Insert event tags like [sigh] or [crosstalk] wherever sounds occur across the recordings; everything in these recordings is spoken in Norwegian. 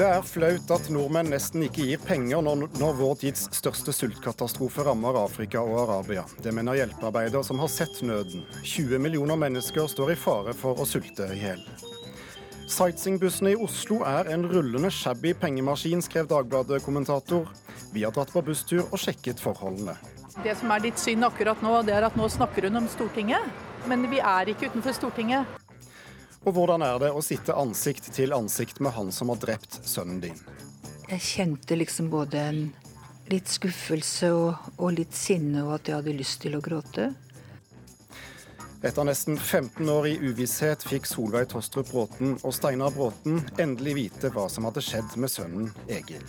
Det er flaut at nordmenn nesten ikke gir penger når, når vår tids største sultkatastrofe rammer Afrika og Arabia. Det mener hjelpearbeidere som har sett nøden. 20 millioner mennesker står i fare for å sulte i hjel. Sightseeingbussene i Oslo er en rullende shabby pengemaskin, skrev Dagbladet-kommentator. Vi har dratt på busstur og sjekket forholdene. Det som er ditt syn akkurat nå, det er at nå snakker hun om Stortinget. Men vi er ikke utenfor Stortinget. Og hvordan er det å sitte ansikt til ansikt med han som har drept sønnen din? Jeg kjente liksom både en litt skuffelse og, og litt sinne, og at jeg hadde lyst til å gråte. Etter nesten 15 år i uvisshet fikk Solveig Tostrup Bråten og Steinar Bråten endelig vite hva som hadde skjedd med sønnen Egil.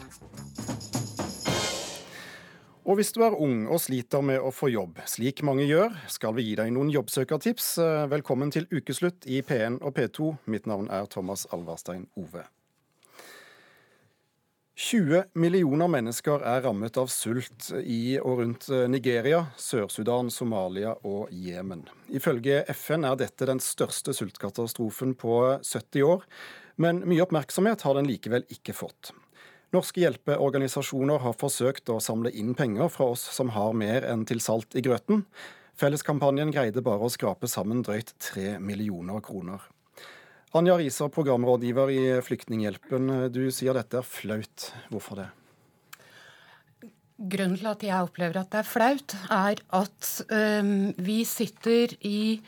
Og hvis du er ung og sliter med å få jobb, slik mange gjør, skal vi gi deg noen jobbsøkertips. Velkommen til ukeslutt i P1 og P2. Mitt navn er Thomas Alvarstein Ove. 20 millioner mennesker er rammet av sult i og rundt Nigeria, Sør-Sudan, Somalia og Jemen. Ifølge FN er dette den største sultkatastrofen på 70 år, men mye oppmerksomhet har den likevel ikke fått. Norske hjelpeorganisasjoner har forsøkt å samle inn penger fra oss som har mer enn til salt i grøten. Felleskampanjen greide bare å skrape sammen drøyt tre millioner kroner. Anja Riser, programrådgiver i Flyktninghjelpen. Du sier dette er flaut. Hvorfor det? Grunnen til at jeg opplever at det er flaut, er at um, vi sitter i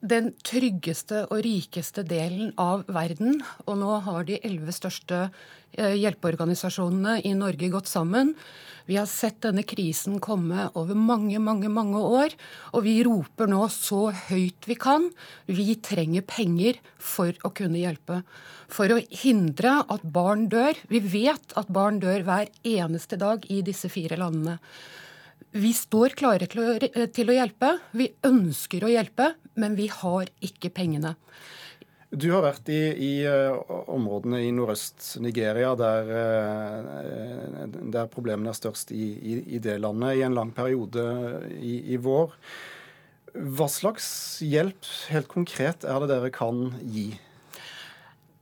den tryggeste og rikeste delen av verden. Og nå har de elleve største eh, hjelpeorganisasjonene i Norge gått sammen. Vi har sett denne krisen komme over mange, mange, mange år. Og vi roper nå så høyt vi kan. Vi trenger penger for å kunne hjelpe. For å hindre at barn dør. Vi vet at barn dør hver eneste dag i disse fire landene. Vi står klare til å hjelpe. Vi ønsker å hjelpe, men vi har ikke pengene. Du har vært i, i uh, områdene i nordøst Nigeria, der, uh, der, problemene er størst i, i, i, det landet, i en lang periode i, vår. Hva slags hjelp helt konkret er det dere kan gi?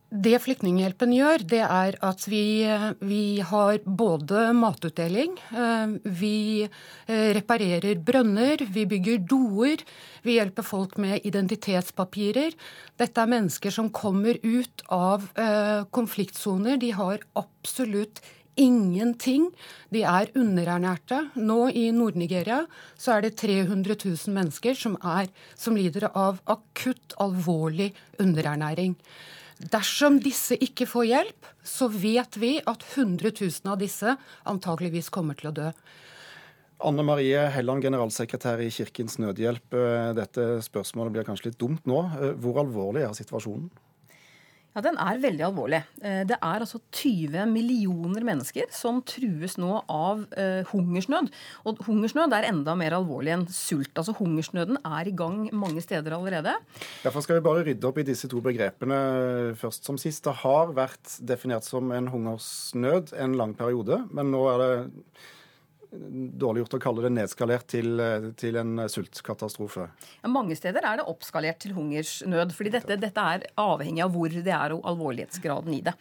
Det Flyktninghjelpen gjør, det er at vi, vi, har både matutdeling, eh, vi eh, reparerer brønner, vi bygger doer, vi hjelper folk med identitetspapirer. Dette er mennesker som kommer ut av eh, konfliktsoner. De har absolutt ingenting. De er underernærte. Nå i Nord-Nigeria så er det 300 000 mennesker som, er, som lider av akutt, alvorlig underernæring. Dersom disse ikke får hjelp, så vet vi at 100 000 av disse antageligvis kommer til å dø. Anne Marie Helland, generalsekretær i Kirkens Nødhjelp. Eh, dette spørsmålet blir kanskje litt dumt nå. Eh, hvor alvorlig er situasjonen? Ja, Den er veldig alvorlig. Eh, det er altså 20 millioner mennesker som trues nå av uh, hungersnød. Og hungersnød er enda mer alvorlig enn sult. Altså Hungersnøden er i gang mange steder allerede. Derfor skal vi bare rydde opp i disse to begrepene først som sist. Det har vært definert som en hungersnød en lang periode, men nå er det dårlig gjort å kalle det nedskalert til, til en sultkatastrofe? Ja, mange steder er det oppskalert til hungersnød. fordi dette, dette, er avhengig av hvor det er og alvorlighetsgraden i det.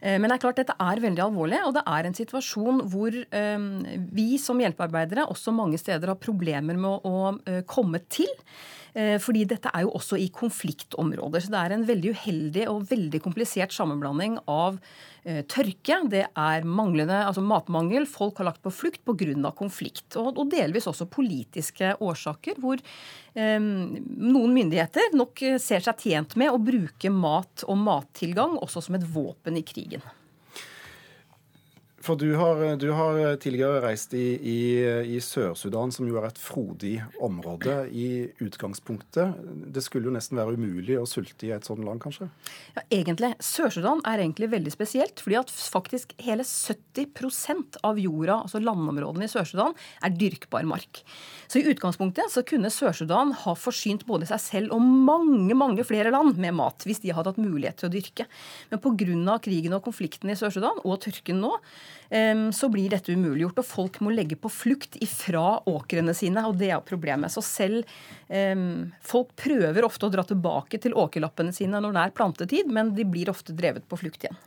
Eh, men det er klart dette er veldig alvorlig, og det er en situasjon hvor vi som hjelpearbeidere også mange steder har problemer med å, komme til. Fordi dette er jo også i konfliktområder. Så det er en veldig uheldig og veldig komplisert sammenblanding av Eh, tørke, det er manglende, altså matmangel. Folk har lagt på flukt pga. konflikt. Og, og, delvis også politiske årsaker, hvor eh, noen myndigheter nok ser seg tjent med å bruke mat og mattilgang også som et våpen i krigen. For du har, du har, tidligere reist i, i, i Sør-Sudan, som jo er et frodig område i utgangspunktet. Det skulle jo nesten være umulig å sulte i et sånt land, kanskje? Ja, egentlig. Sør-Sudan er egentlig veldig spesielt, fordi at faktisk hele 70% av jorda, altså landområdene i Sør-Sudan, er dyrkbar mark. Så i utgangspunktet så kunne Sør-Sudan ha forsynt både seg selv og mange, mange flere land med mat, hvis de hadde hatt mulighet til å dyrke. Men pga. krigen og konflikten i Sør-Sudan, og tørken nå, så blir dette umuliggjort. Og folk må legge på flukt ifra åkrene sine, og det er problemet. Så selv Folk prøver ofte å dra tilbake til åkerlappene sine når det er plantetid, men de blir ofte drevet på flukt igjen.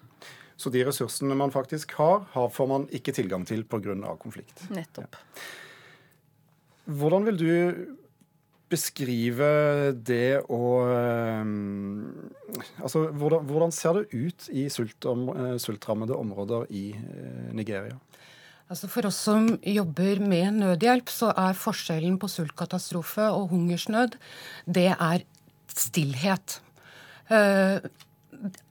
Så de ressursene man faktisk har, har får man ikke tilgang til pga. konflikt. Nettopp. Hvordan vil du beskrive det å Altså, hvordan, hvordan, ser det ut i sult, om, sultrammede områder i Nigeria? Altså For oss som jobber med nødhjelp, så er forskjellen på sultkatastrofe og hungersnød det er stillhet. Uh,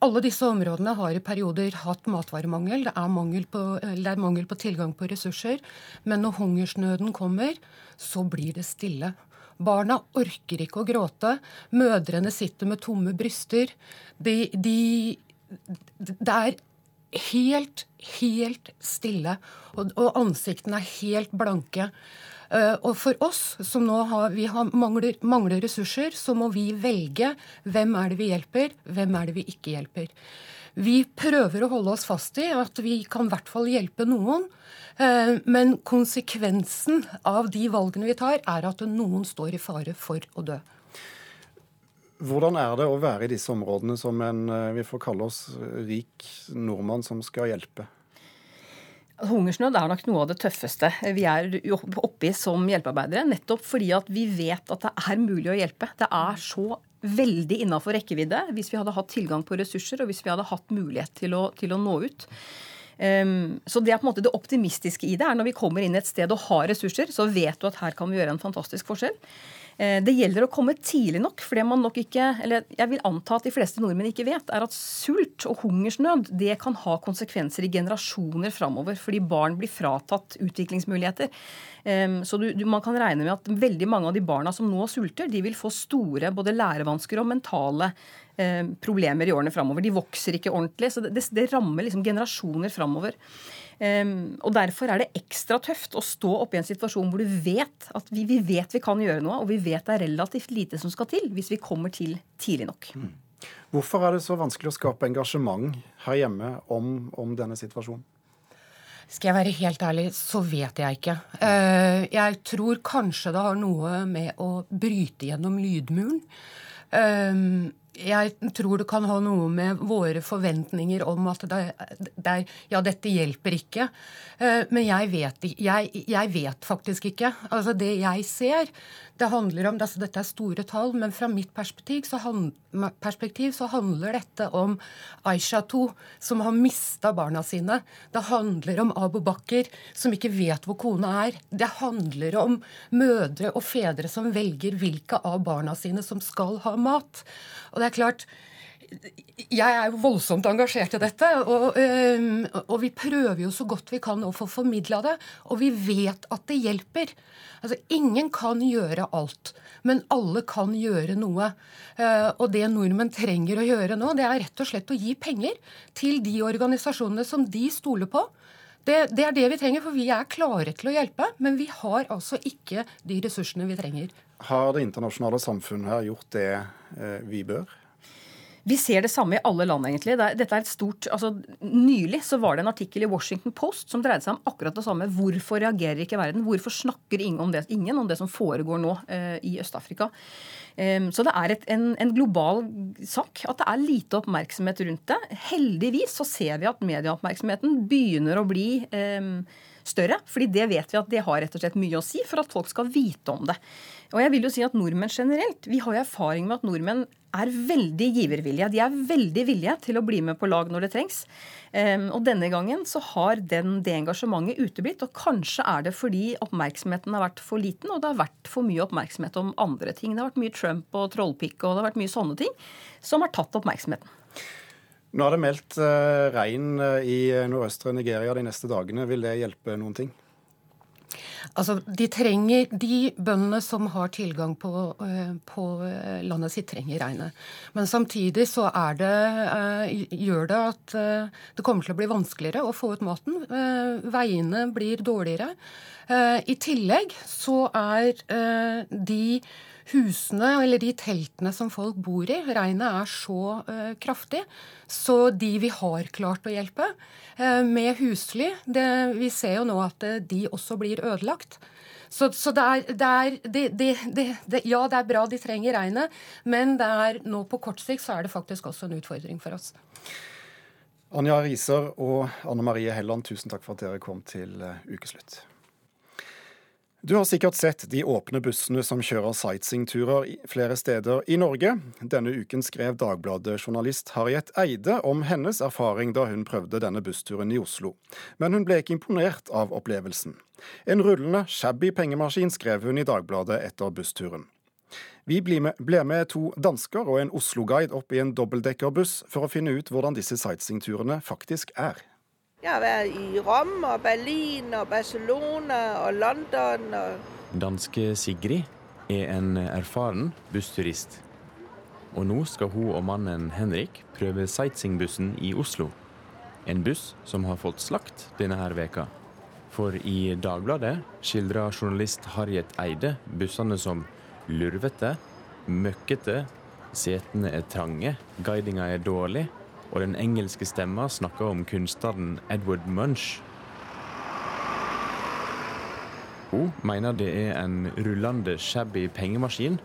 alle disse områdene har i perioder hatt matvaremangel. Det er mangel, på, det er mangel på tilgang på ressurser. Men når hungersnøden kommer, så blir det stille. Barna orker ikke å gråte. Mødrene sitter med tomme bryster. De, de, det er helt, helt stille. Og, og ansiktene er helt blanke. Uh, og for oss som nå har, vi har mangler, mangler, ressurser, så må vi velge hvem er det vi hjelper, hvem er det vi ikke hjelper. Vi prøver å holde oss fast i at vi kan i hvert fall hjelpe noen. Uh, men konsekvensen av de valgene vi tar, er at noen står i fare for å dø. Hvordan er det å være i disse områdene som en eh, vi får kalle oss rik nordmann som skal hjelpe? Hungersnød er nok noe av det tøffeste vi er oppe som hjelpearbeidere. Nettopp fordi at vi vet at det er mulig å hjelpe. Det er så veldig innafor rekkevidde hvis vi hadde hatt tilgang på ressurser og hvis vi hadde hatt mulighet til å, til å nå ut. Um, så det er på en måte det optimistiske i det er når vi kommer inn et sted og har ressurser, så vet du at her kan vi gjøre en fantastisk forskjell. Eh, det gjelder å komme tidlig nok, for det man nok ikke Eller jeg vil anta at de fleste nordmenn ikke vet, er at sult og hungersnød det kan ha konsekvenser i generasjoner framover. Fordi barn blir fratatt utviklingsmuligheter. Så du, du, man kan regne med at veldig mange av de barna som nå sulter, de vil få store både lærevansker og mentale problemer i årene framover. De vokser ikke ordentlig. Så det, det rammer liksom generasjoner framover. Um, og Derfor er det ekstra tøft å stå oppe i en situasjon hvor du vet at vi, vi, vet vi kan gjøre noe, og vi vet det er relativt lite som skal til hvis vi kommer til tidlig nok. Mm. Hvorfor er det så vanskelig å skape engasjement her hjemme om, om denne situasjonen? Skal jeg være helt ærlig, så vet jeg ikke. Uh, jeg tror kanskje det har noe med å bryte gjennom lydmuren. Jeg tror det kan ha noe med våre forventninger om at det, er, ja, dette hjelper ikke. Eh, men jeg vet, jeg, jeg vet faktisk ikke. Altså Det jeg ser, det handler om, altså Dette er store tall, men fra mitt perspektiv så, hand, perspektiv så handler dette om Aisha 2, som har mista barna sine. Det handler om Abu Bakr, som ikke vet hvor kona er. Det handler om mødre og fedre som velger hvilke av barna sine som skal ha mat. Og det er klart, jeg er jo voldsomt engasjert i dette, og, og, vi prøver jo så godt vi kan å få formidla det. Og vi vet at det hjelper. Altså, Ingen kan gjøre alt, men alle kan gjøre noe. Eh, og det nordmenn trenger å gjøre nå, det er rett og slett å gi penger til de organisasjonene som de stoler på. Det, det er det vi trenger, for vi er klare til å hjelpe, men vi har altså ikke de ressursene vi trenger. Har det internasjonale samfunnet her gjort det eh, vi bør? Vi ser det samme i alle land, egentlig. Dette er et stort, altså Nylig så var det en artikkel i Washington Post som dreide seg om akkurat det samme. Hvorfor reagerer ikke verden? Hvorfor snakker ingen om det, ingen om det som foregår nå eh, i Øst-Afrika? Um, så det er et, en, en, global sak at det er lite oppmerksomhet rundt det. Heldigvis så ser vi at medieoppmerksomheten begynner å bli um, større. fordi det vet vi at det har rett og slett mye å si for at folk skal vite om det. Og jeg vil jo si at nordmenn generelt, Vi har jo erfaring med at nordmenn er veldig givervillige. De er veldig villige til å bli med på lag når det trengs. Um, og denne gangen så har den, det engasjementet uteblitt. Og kanskje er det fordi oppmerksomheten har vært for liten, og det har vært for mye oppmerksomhet om andre ting. Det har vært mye Trump og trollpikk og det har vært mye sånne ting som har tatt oppmerksomheten. Nå er det meldt uh, regn eh, i nordøstre Nigeria de neste dagene. Vil det hjelpe noen ting? Altså, de trenger, de bøndene som har tilgang på, eh, på landet sitt, trenger regnet. Men samtidig så er det, gjør det at det kommer til å bli vanskeligere å få ut maten. Veiene blir dårligere. I tillegg så er de husene, eller de teltene som folk bor i, regnet er så uh, kraftig. Så de vi har klart å hjelpe uh, med husly det, Vi ser jo nå at uh, de også blir ødelagt. Så, så det, er, det, er, det, det, Ja, det er bra de trenger regnet, men det er, nå på kort sikt så er det faktisk også en utfordring for oss. Anja Riser og Anne Marie Helland, tusen takk for at dere kom til ukeslutt. Du har sikkert sett de åpne bussene som kjører sightseeingturer flere steder i Norge. Denne uken skrev Dagbladet-journalist Harriet Eide om hennes erfaring da hun prøvde denne bussturen i Oslo. Men hun ble ikke imponert av opplevelsen. En rullende, shabby pengemaskin skrev hun i Dagbladet etter bussturen. Vi ble med to dansker og en Oslo-guide opp i en dobbeltdekkerbuss for å finne ut hvordan disse sightseeingturene faktisk er. Jeg har vært i Rom og Berlin og Barcelona og London. Og Danske Sigrid er en erfaren bussturist. Og nå skal hun og mannen Henrik prøve sightseeingbussen i Oslo. En buss som har fått slakt denne her veka. For i Dagbladet skildrer journalist Harriet Eide bussene som lurvete, møkkete, setene er trange, guidinga er dårlig, og den engelske stemma snakker om kunstneren Edward Munch. Hun mener det er en rullende, shabby pengemaskin,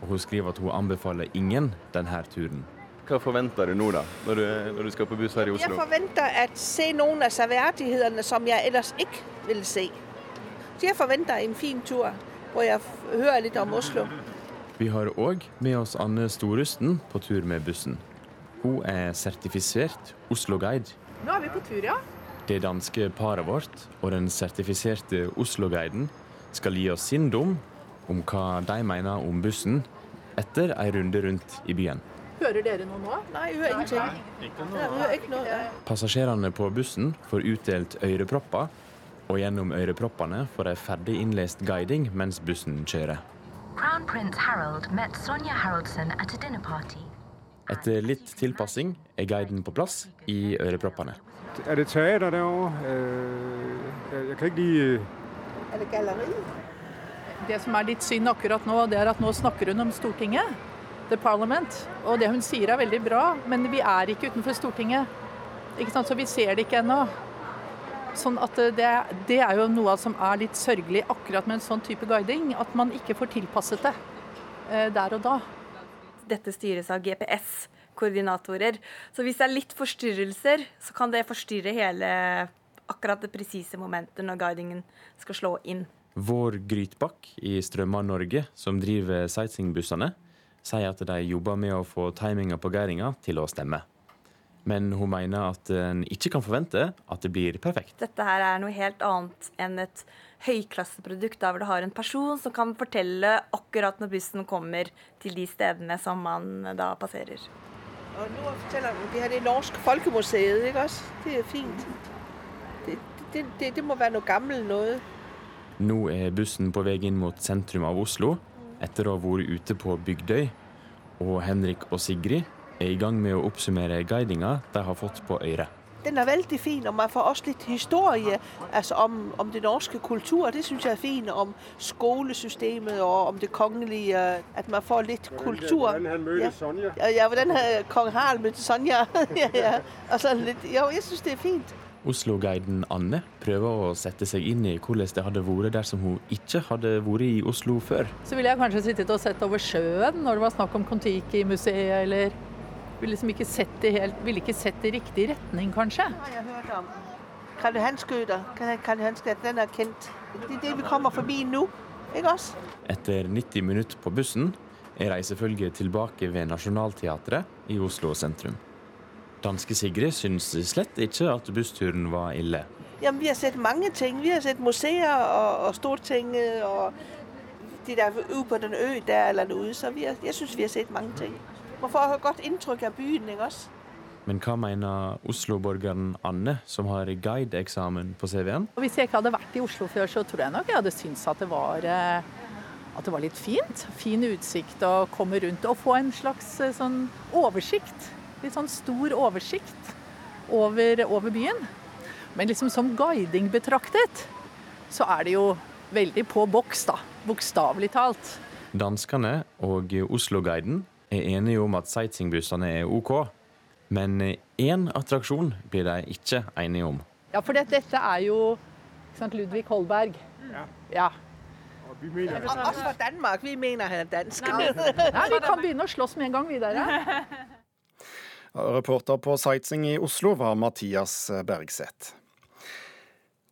og hun skriver at hun anbefaler ingen denne turen. Hva forventer du nå, da, når du, når du skal på buss her i Oslo? Jeg forventer å se noen av severdighetene som jeg ellers ikke vil se. Så jeg forventer en fin tur hvor jeg hører litt om Oslo. Vi har òg med oss Anne Storusten på tur med bussen. Hun er sertifisert Oslo-guide. Nå er vi på tur, ja. Det danske paret vårt og den sertifiserte Oslo-guiden skal gi oss sin dom om hva de mener om bussen etter ei runde rundt i byen. Hører dere noe nå? Nei, ingenting. Ikke noe. Passasjerene på bussen får utdelt ørepropper, og gjennom øreproppene får de ferdig innlest guiding mens bussen kjører. Crown Prince Harold met Sonja Haraldsen at a dinner party. Etter litt tilpassing er guiden på plass i øreproppene. Er det teater der òg? jeg, jeg kan ikke lige... Er det galleri? Det som er litt synd akkurat nå, det er at nå snakker hun om Stortinget. The Parliament. Og det hun sier er veldig bra, men vi er ikke utenfor Stortinget. Ikke sant? Så vi ser det ikke ennå. Sånn at det, det, er jo noe som er litt sørgelig akkurat med en sånn type guiding. At man ikke får tilpasset det der og da. Dette styres av GPS-koordinatorer. Så hvis det er litt forstyrrelser, så kan det forstyrre hele akkurat det presise momentet når guidingen skal slå inn. Vår Grytbakk i Strømma Norge, som driver sightseeingbussene, sier at de jobber med å få timinga på guidinga til å stemme. Men hun mener at en ikke kan forvente at det blir perfekt. Dette her er noe helt annet enn et høyklasseprodukt der hvor du har en person som kan fortelle akkurat når bussen kommer til de stedene som man da passerer. Og nå forteller de her det er norske folkemuseet, ikke også? Det er fint. Det, det, det, det må være noe gammelt noe. Nå er bussen på vei inn mot sentrum av Oslo, etter å ha vært ute på Bygdøy. Og Henrik og Sigrid er i gang med å oppsummere guidinga de har fått på øret. Den er veldig fin, og man får også litt historie altså om, om det norske kultur. Det syns jeg er fint. Om skolesystemet og om det kongelige. At man får litt kultur. Hvordan han møtte. Sonja. Ja, ja, hvordan kong Harald møtte Sonja. [laughs] ja, ja. Altså, litt, ja, jeg syns det er fint. Oslo-guiden Anne prøver å sette seg inn i hvordan det hadde vært dersom hun ikke hadde vært i Oslo før. Så ville jeg kanskje sittet og sett over sjøen når det var snakk om Kon-Tiki-museet, eller ville liksom ikke sett det helt, ville ikke sett det i riktig retning, kanskje. har jeg hørt om. Karl Johan-skøyter. Karl Johan-skøyter, den er kjent. Det er det vi kommer forbi nå. Ikke oss? Etter 90 minutter på bussen er reisefølget tilbake ved Nationaltheatret i Oslo sentrum. Danske Sigrid syns slett ikke at bussturen var ille. Jamen, vi har sett mange ting. Vi har sett museer og, og Stortinget og de der ude på den ø der eller noe. Så vi har, jeg syns vi har sett mange ting. Man får et godt inntrykk av byen, ikke også? Men hva mener Oslo-borgeren Anne, som har guideeksamen på CV-en? Hvis jeg ikke hadde vært i Oslo før, så tror jeg nok jeg hadde syntes at det var eh, at det var litt fint. Fin utsikt å komme rundt og få en slags eh, sånn oversikt. Litt sånn stor oversikt over, over byen. Men liksom som guiding betraktet, så er det jo veldig på boks, da. Bokstavelig talt. Danskene og Oslo-guiden er enige om at sightseeingbussene er OK. Men én attraksjon blir de ikke enige om. Ja, for dette, dette er jo sant, Ludvig Holberg. Ja. ja. Vi mener, fra Danmark. Vi mener han er dansk. Nei, vi kan begynne å slåss med en gang, vi der. Reporter på Sightseeing i Oslo var Mathias Bergseth.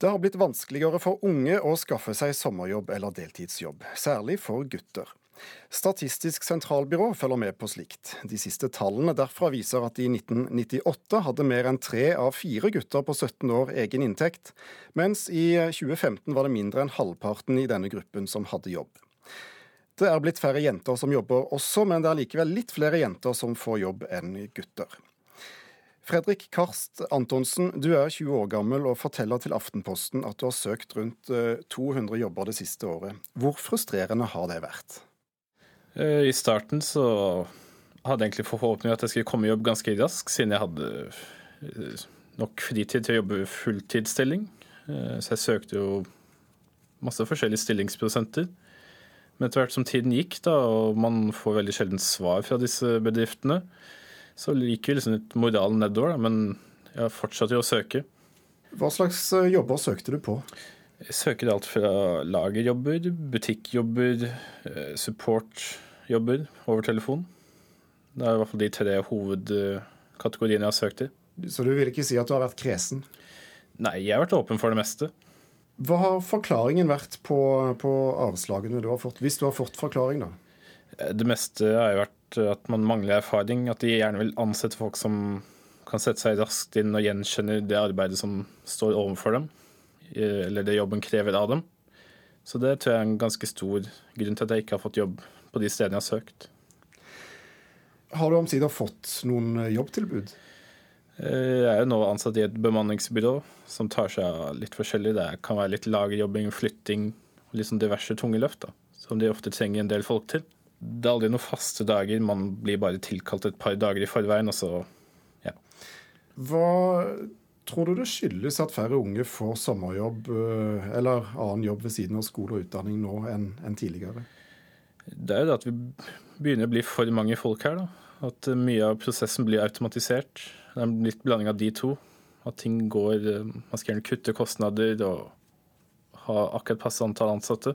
Det har blitt vanskeligere for unge å skaffe seg sommerjobb eller deltidsjobb, særlig for gutter. Statistisk sentralbyrå følger med på slikt. De siste tallene derfra viser at i 1998 hadde mer enn tre av fire gutter på 17 år egen inntekt, mens i 2015 var det mindre enn halvparten i denne gruppen som hadde jobb. Det er blitt færre jenter som jobber også, men det er likevel litt flere jenter som får jobb enn gutter. Fredrik Karst Antonsen, du er 20 år gammel og forteller til Aftenposten at du har søkt rundt 200 eh, jobber det siste året. Hvor frustrerende har det vært? Eh, I starten så hadde jeg egentlig forhåpning at jeg skulle komme i jobb ganske raskt, siden jeg hadde eh, nok fritid til å jobbe fulltidsstilling. Så jeg søkte jo masse forskjellige stillingsprosenter. Men etter hvert som tiden gikk, da, og man får veldig sjelden svar fra disse bedriftene, så liker liksom litt moralen nedover, men jeg fortsatte jo å søke. Hva slags eh, jobber søkte du på? Jeg søker alt fra lagerjobber, butikkjobber, eh, supportjobber over telefon. Det er i hvert fall de tre hovedkategoriene jeg har søkt i. Så du vil ikke si at du har vært kresen? Nei, jeg har vært åpen for det meste. Hva har forklaringen vært på, på avslagene du har fått, hvis du har fått forklaring, da? Det meste har jo vært at man mangler erfaring. At de gjerne vil ansette folk som kan sette seg raskt inn og gjenkjenne det arbeidet som står overfor dem, eller det jobben krever av dem. Så det tror jeg er en ganske stor grunn til at jeg ikke har fått jobb på de stedene jeg har søkt. Har du omsider fått noen jobbtilbud? Jeg er jo nå ansatt i et bemanningsbyrå som tar seg av litt forskjellig. Det kan være litt lagerjobbing, flytting, litt sånn diverse tunge løft, da, som de ofte trenger en del folk til det er aldri noen faste dager. Man blir bare tilkalt et par dager i forveien, og så ja. Hva tror du det skyldes at færre unge får sommerjobb eh, eller annen jobb ved siden av skole og utdanning nå enn, enn tidligere? Det er jo det at vi begynner å bli for mange folk her. da. At eh, mye av prosessen blir automatisert. Det er en litt blanding av de to. At ting går eh, Man skal gjerne kutte kostnader og ha akkurat passe antall ansatte.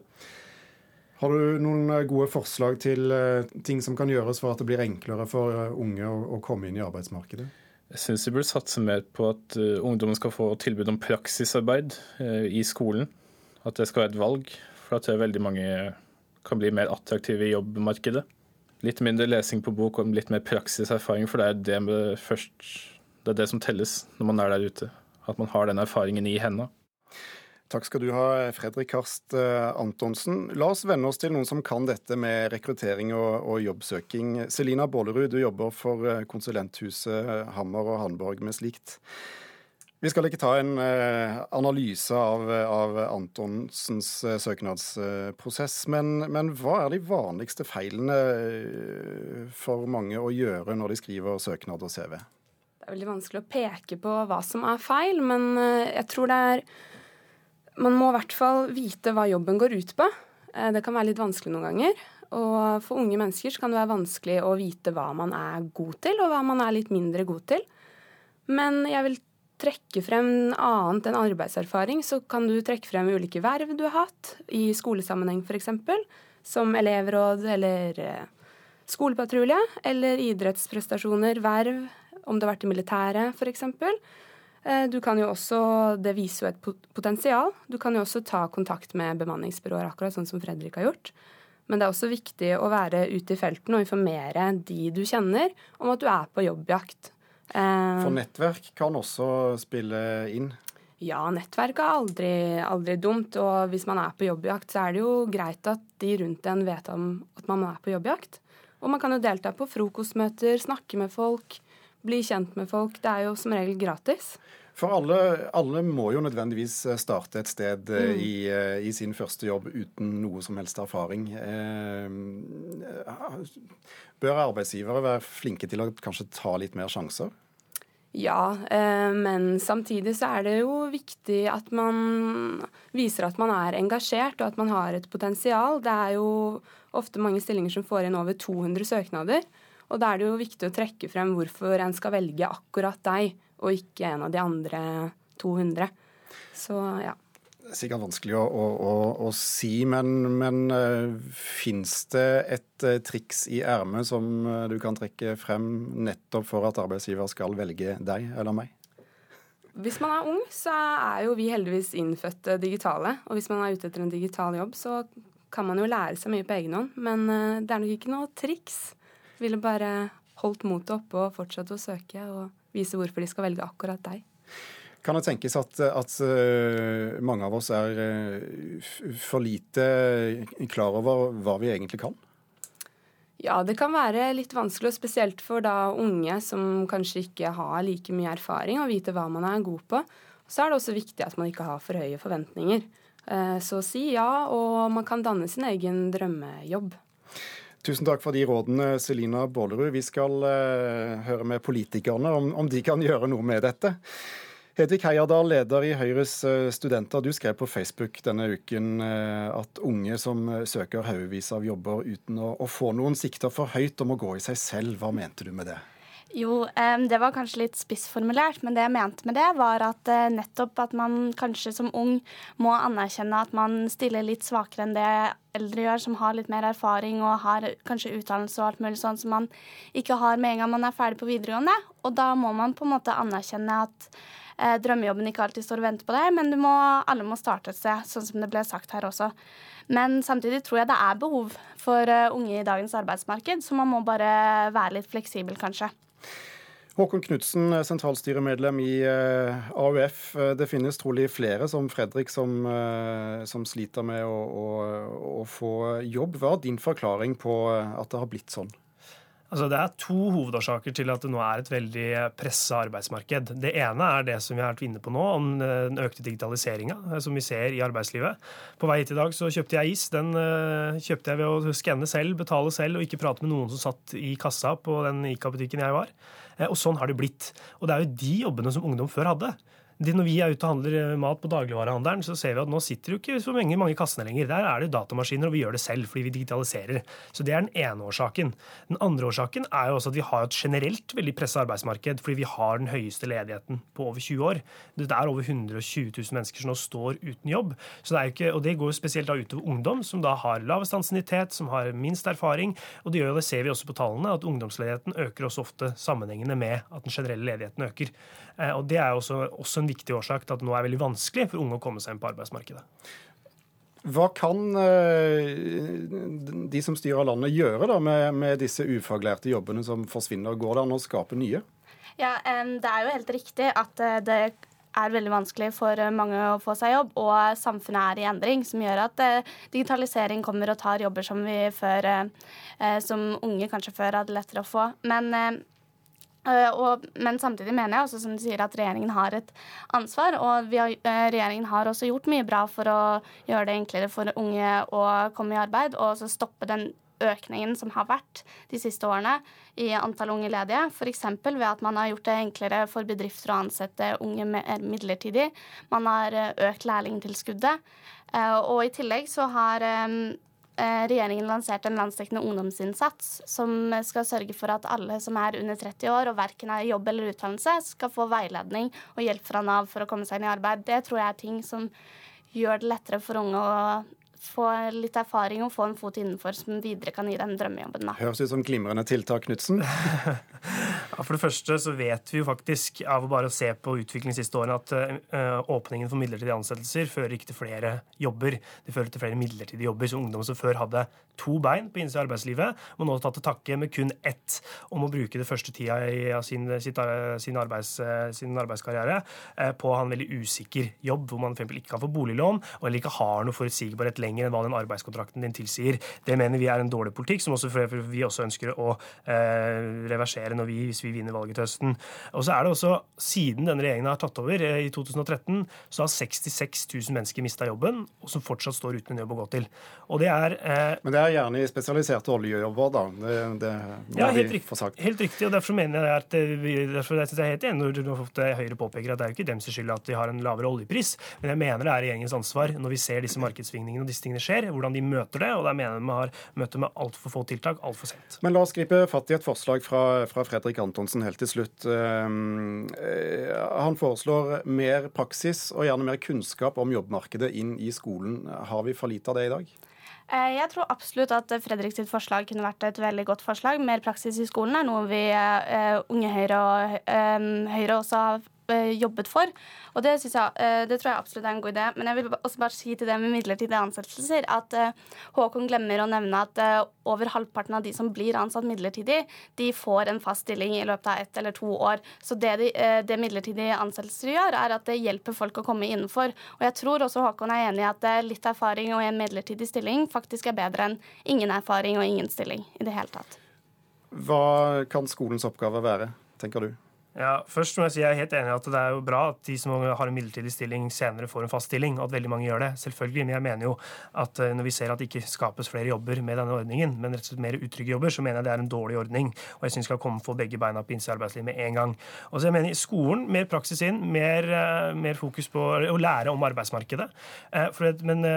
Har du noen gode forslag til ting som kan gjøres for at det blir enklere for unge å, komme inn i arbeidsmarkedet? Jeg syns vi burde satse mer på at ungdommen skal få tilbud om praksisarbeid i skolen. At det skal være et valg. For jeg veldig mange kan bli mer attraktive i jobbmarkedet. Litt mindre lesing på bok og litt mer praksiserfaring, for det er det, først, det er det som telles når man er der ute. At man har den erfaringen i hendene. Takk skal du ha, Fredrik Karst eh, Antonsen. La oss venne oss til noen som kan dette med rekruttering og, og jobbsøking. Selina Bålerud, du jobber for eh, konsulenthuset Hammer og Hanborg med slikt. Vi skal ikke ta en uh, analyse av, av Antonsens søknadsprosess, men, men, hva er de vanligste feilene for mange å gjøre når de skriver søknad og CV? Det er veldig vanskelig å peke på hva som er feil, men jeg tror det er man må i hvert fall vite hva jobben går ut på. Eh, det kan være litt vanskelig noen ganger. Og for unge mennesker kan det være vanskelig å vite hva man er god til, og hva man er litt mindre god til. Men jeg vil trekke frem annet enn arbeidserfaring. Så kan du trekke frem ulike verv du har hatt, i skolesammenheng f.eks. Som elevråd eller eh, skolepatrulje. Eller idrettsprestasjoner, verv, om du har vært i militæret f.eks. Eh, du kan jo også, Det viser jo et potensial. Du kan jo også ta kontakt med bemanningsbyråer, akkurat sånn som Fredrik har gjort. Men det er også viktig å være ute i felten og informere de du kjenner, om at du er på jobbjakt. Eh, For nettverk kan også spille inn? Ja, nettverk er aldri, aldri dumt. Og hvis man er på jobbjakt, så er det jo greit at de rundt en vet om at man er på jobbjakt. Og man kan jo delta på frokostmøter, snakke med folk, bli kjent med folk. Det er jo som regel gratis. For alle, alle må jo nødvendigvis eh, starte et sted eh, mm. i, eh, i, sin første jobb uten noe som helst erfaring. Bør arbeidsgivere være flinke til å kanskje ta litt mer sjanser? Ja, men samtidig så er det jo viktig at man viser at man er engasjert og at man har et potensial. Det er jo ofte mange stillinger som får inn over 200 søknader. Og da er det jo viktig å trekke frem hvorfor en skal velge akkurat deg, og ikke en av de andre 200. Så ja. Det er sikkert vanskelig å, å, å, å si, men, men uh, fins det et uh, triks i ermet som uh, du kan trekke frem nettopp for at arbeidsgiver skal velge deg eller meg? Hvis man er ung, så er jo vi heldigvis innfødte digitale. Og hvis man er ute etter en digital jobb, så kan man jo lære seg mye på egen hånd. Men det er nok ikke noe triks. Ville bare holdt motet oppe og fortsatt å søke og vise hvorfor de skal velge akkurat deg. Kan det tenkes at, at uh, mange av oss er uh, for lite klar over hva vi egentlig kan? Ja, det kan være litt vanskelig, og spesielt for da unge som kanskje ikke har like mye erfaring, å vite hva man er god på. Så er det også viktig at man ikke har for høye forventninger. Uh, så si ja, og man kan danne sin egen drømmejobb. Tusen takk for de rådene, Selina Bålerud. Vi skal høre med politikerne om, om de kan gjøre noe med dette. Hedvig Heierdal, leder i Høyres eh, studenter. Du skrev på Facebook denne uken eh, at unge som søker haugevis av jobber uten å, å, få noen sikter for høyt om å gå i seg selv. Hva mente du med det? Jo, det var kanskje litt spissformulert, men det jeg mente med det, var at nettopp at man kanskje som ung må anerkjenne at man stiller litt svakere enn det eldre gjør, som har litt mer erfaring og har kanskje utdannelse og alt mulig sånn som man ikke har med en gang man er ferdig på videregående. Og da må man på en måte anerkjenne at eh, drømmejobben ikke alltid står og venter på deg, men må, alle må starte et sted, sånn som det ble sagt her også. Men samtidig tror jeg det er behov for uh, unge i dagens arbeidsmarked, så man må bare være litt fleksibel, kanskje. Håkon Knutsen, sentralstyremedlem i eh, AUF. Eh, det finnes trolig flere som Fredrik som, som sliter med å, å, å, få jobb. Hva er din forklaring på at det har blitt sånn? Altså, det er to hovedårsaker til at det nå er et veldig pressa arbeidsmarked. Det ene er det som vi har vært inne på nå, om eh, den økte digitaliseringa eh, som vi ser i arbeidslivet. På vei hit i dag så kjøpte jeg is. Den uh, kjøpte jeg ved å skanne selv, betale selv og ikke prate med noen som satt i kassa på den ICA-butikken jeg var. Og sånn har det blitt. Og det er jo de jobbene som ungdom før hadde når vi er ute og handler eh, mat på dagligvarehandelen, så ser vi at nå sitter jo ikke så mange, mange kassene lenger. Der er det datamaskiner, og vi gjør det selv fordi vi digitaliserer. Så det er den ene årsaken. Den andre årsaken er jo også at vi har et generelt veldig pressa arbeidsmarked fordi vi har den høyeste ledigheten på over 20 år. Det er over 120 000 mennesker som nå står uten jobb. Det ikke, og det går jo spesielt da utover ungdom, som da har lavest ansiennitet, som har minst erfaring. Og det, gjør, det ser vi også på tallene, at ungdomsledigheten øker også ofte sammenhengende med at den generelle ledigheten øker. Eh, og Det er også, også en viktig årsak til at det nå er veldig vanskelig for unge å komme seg inn på arbeidsmarkedet. Hva kan eh, de som styrer landet gjøre da med, med disse ufaglærte jobbene som forsvinner? Går det an å skape nye? Ja, Det er jo helt riktig at eh, det er veldig vanskelig for mange å få seg jobb, og samfunnet er i endring, som gjør at digitalisering kommer og tar jobber som vi før, som unge kanskje før hadde lettere å få. Men og, men samtidig mener jeg også som du sier, at regjeringen har et ansvar. Og har, uh, regjeringen har også gjort mye bra for å gjøre det enklere for unge å komme i arbeid, og også stoppe den økningen som har vært de siste årene i antall unge ledige. F.eks. ved at man har gjort det enklere for bedrifter å ansette unge midlertidig. Man har økt lærlingtilskuddet. og i tillegg så har Eh, regjeringen lanserte en landsdekkende ungdomsinnsats som skal sørge for at alle som er under 30 år og verken er i jobb eller utdannelse, skal få veiledning og hjelp fra Nav for å komme seg inn i arbeid. Det tror jeg er ting som gjør det lettere for unge å få litt erfaring og få en fot innenfor som videre kan gi den drømmejobben. Da. Høres ut som glimrende tiltak, Knutsen. [laughs] ja, for det første så vet vi jo faktisk av å bare se på utviklingen de siste årene at uh, åpningen for midlertidige ansettelser fører ikke til flere jobber. Det fører til flere midlertidige jobber. Så ungdom som før hadde to bein på innsiden av arbeidslivet, må nå ta til takke med kun ett om å bruke det første tida i sin, sitt, sin, arbeids, sin arbeidskarriere uh, på å ha en veldig usikker jobb, hvor man f.eks. ikke kan få boliglån, og eller ikke har noe forutsigbarhet lenger lenger enn hva den arbeidskontrakten din tilsier. Det mener vi er en dårlig politikk, som også vi også ønsker å eh, reversere når vi, hvis vi vinner valget til høsten. Og så er det også, Siden denne regjeringen har tatt over eh, i 2013, så har 66 000 mennesker mista jobben, og som fortsatt står uten en jobb å gå til. Og det er, eh, Men det er gjerne i spesialiserte oljejobber, da. Det, det ja, helt riktig, helt riktig. og Derfor mener jeg at vi, derfor jeg synes jeg er helt enig når eh, Høyre påpeker at det er jo ikke dems skyld at de har en lavere oljepris, men jeg mener det er regjeringens ansvar når vi ser disse markedssvingningene og disse tingene skjer, hvordan de møter det. Og der mener vi har møtt det med altfor få tiltak altfor sent. Men la oss gripe fatt i et forslag fra, fra Fredrik Antonsen, helt til slutt. Han foreslår mer praksis og gjerne mer kunnskap om jobbmarkedet inn i skolen. Har vi for lite av det i dag? Eh, jeg tror absolutt at Fredrik sitt forslag kunne vært et veldig godt forslag. Mer praksis i skolen er noe vi uh, Unge Høyre og uh, Høyre også har jobbet for. Og det, jeg, det, tror jeg absolutt er en god idé. Men jeg vil også bare si til det med midlertidige ansettelser at Håkon glemmer å nevne at over halvparten av de som blir ansatt midlertidig, de får en fast stilling i løpet av ett eller to år. Så det, de, det midlertidige ansettelser gjør, er at det hjelper folk å komme innenfor. Og jeg tror også Håkon er enig i at litt erfaring og en midlertidig stilling faktisk er bedre enn ingen erfaring og ingen stilling i det hele tatt. Hva kan skolens oppgave være, tenker du? Ja, først må jeg si jeg er helt enig i at det er jo bra at de som har en midlertidig stilling, senere får en fast stilling, og at veldig mange gjør det. Selvfølgelig. Men jeg mener jo at eh, når vi ser at det ikke skapes flere jobber med denne ordningen, men rett og slett mer utrygge jobber, så mener jeg det er en dårlig ordning. Og jeg syns vi skal komme få begge beina på innsida av arbeidslivet med en gang. Og så jeg mener skolen mer praksis inn, mer, eh, mer fokus på å lære om arbeidsmarkedet. Eh, men,